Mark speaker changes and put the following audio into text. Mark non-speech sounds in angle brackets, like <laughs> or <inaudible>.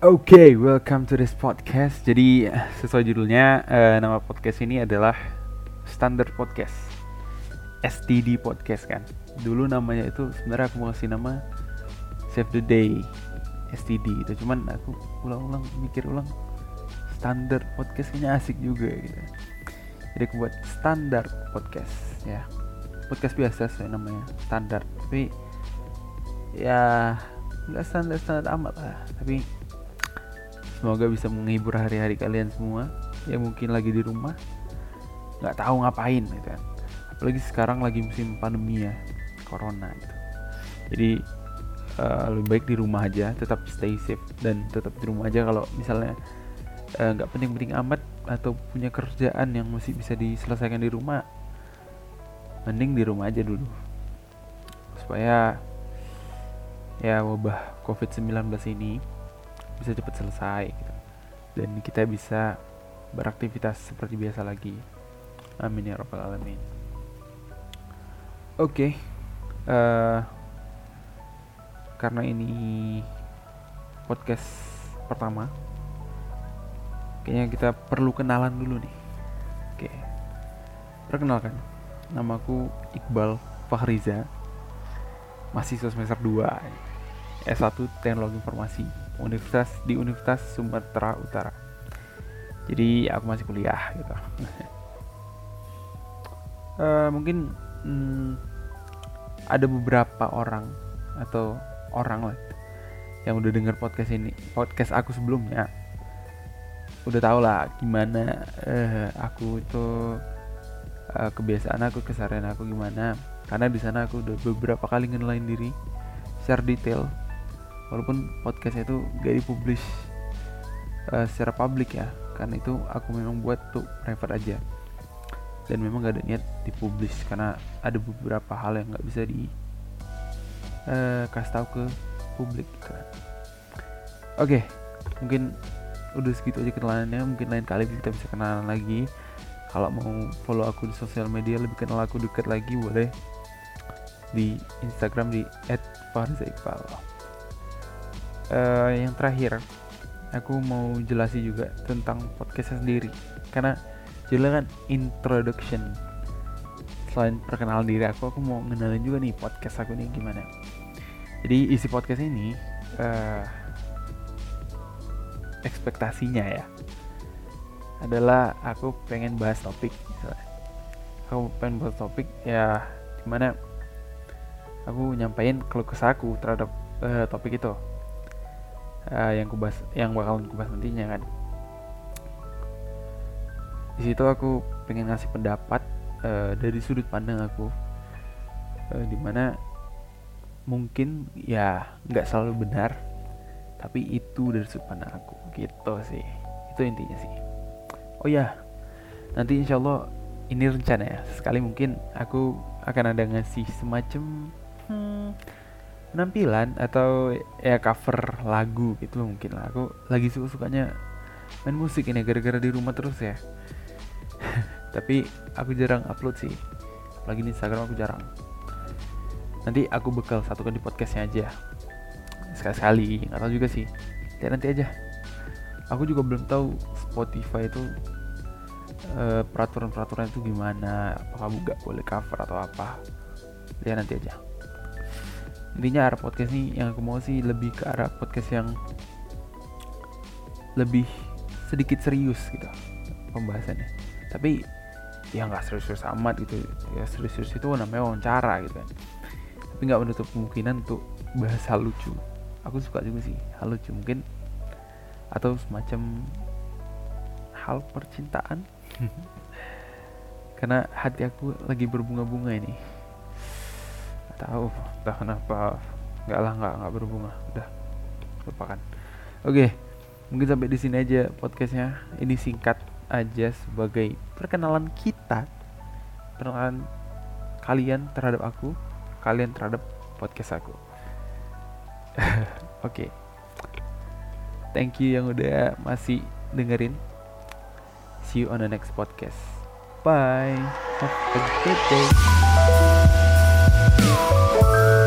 Speaker 1: Oke, okay, welcome to this podcast. Jadi sesuai judulnya, uh, nama podcast ini adalah Standard Podcast, STD Podcast kan. Dulu namanya itu sebenarnya aku mau kasih nama Save the Day, STD itu. Cuman aku ulang-ulang mikir ulang Standard Podcast kayaknya asik juga gitu. Jadi aku buat Standard Podcast ya. Podcast biasa sih namanya standar, tapi ya nggak standar standar amat lah. Tapi Semoga bisa menghibur hari-hari kalian semua yang mungkin lagi di rumah nggak tahu ngapain gitu kan. Apalagi sekarang lagi musim pandemi ya, corona gitu. Jadi uh, lebih baik di rumah aja, tetap stay safe dan tetap di rumah aja kalau misalnya eh, nggak uh, penting-penting amat atau punya kerjaan yang masih bisa diselesaikan di rumah, mending di rumah aja dulu supaya ya wabah COVID-19 ini bisa cepat selesai gitu. dan kita bisa beraktivitas seperti biasa lagi amin ya rabbal alamin oke okay. uh, eh, karena ini podcast pertama kayaknya kita perlu kenalan dulu nih oke okay. perkenalkan namaku Iqbal Fahriza mahasiswa semester 2 S1 Teknologi Informasi universitas di Universitas Sumatera Utara. Jadi aku masih kuliah gitu. Uh, <laughs> mungkin hmm, ada beberapa orang atau orang lah yang udah denger podcast ini podcast aku sebelumnya. Udah tau lah gimana uh, aku itu uh, kebiasaan aku keseharian aku gimana. Karena di sana aku udah beberapa kali ngenalain diri secara detail walaupun podcast itu gak dipublish uh, secara publik ya. Karena itu aku memang buat tuh private aja. Dan memang gak ada niat dipublish karena ada beberapa hal yang nggak bisa di uh, kasih tahu ke publik kan. oke okay, mungkin udah segitu aja kenalannya. Mungkin lain kali kita bisa kenalan lagi. Kalau mau follow aku di sosial media lebih kenal aku dekat lagi boleh. Di Instagram di @farzaiqbal uh, yang terakhir aku mau jelasin juga tentang podcast sendiri. Karena jelas kan introduction. Selain perkenalan diri aku aku mau ngenalin juga nih podcast aku nih gimana. Jadi isi podcast ini uh, ekspektasinya ya adalah aku pengen bahas topik. Aku pengen bahas topik ya gimana aku nyampain keluh kesahku terhadap uh, topik itu uh, yang kubahas yang bakalan kubahas nantinya kan. Di situ aku pengen ngasih pendapat uh, dari sudut pandang aku uh, di mana mungkin ya nggak selalu benar tapi itu dari sudut pandang aku gitu sih. Itu intinya sih. Oh ya nanti insya Allah ini rencana ya. Sekali mungkin aku akan ada ngasih semacam hmm, penampilan atau ya cover lagu gitu mungkin lah. Aku lagi suka sukanya main musik ini gara-gara di rumah terus ya. <laughs> Tapi aku jarang upload sih. Lagi di Instagram aku jarang. Nanti aku bekal satukan di podcastnya aja. Sekali-sekali nggak tahu juga sih. Ya nanti aja. Aku juga belum tahu Spotify itu uh, peraturan-peraturan itu gimana. Apakah nggak boleh cover atau apa? Ya nanti aja intinya arah podcast ini yang aku mau sih lebih ke arah podcast yang lebih sedikit serius gitu pembahasannya. Tapi ya nggak serius-serius amat gitu. Ya serius-serius itu namanya wawancara gitu kan. Tapi nggak menutup kemungkinan untuk bahasa lucu. Aku suka juga sih hal lucu mungkin. Atau semacam hal percintaan. <laughs> Karena hati aku lagi berbunga-bunga ini tahu entah kenapa. Nggak lah nggak nggak berhubungan udah lupakan. Oke mungkin sampai di sini aja podcastnya. Ini singkat aja sebagai perkenalan kita perkenalan kalian terhadap aku kalian terhadap podcast aku. <laughs> Oke. Thank you yang udah masih dengerin. See you on the next podcast. Bye. Have a good day Thank you.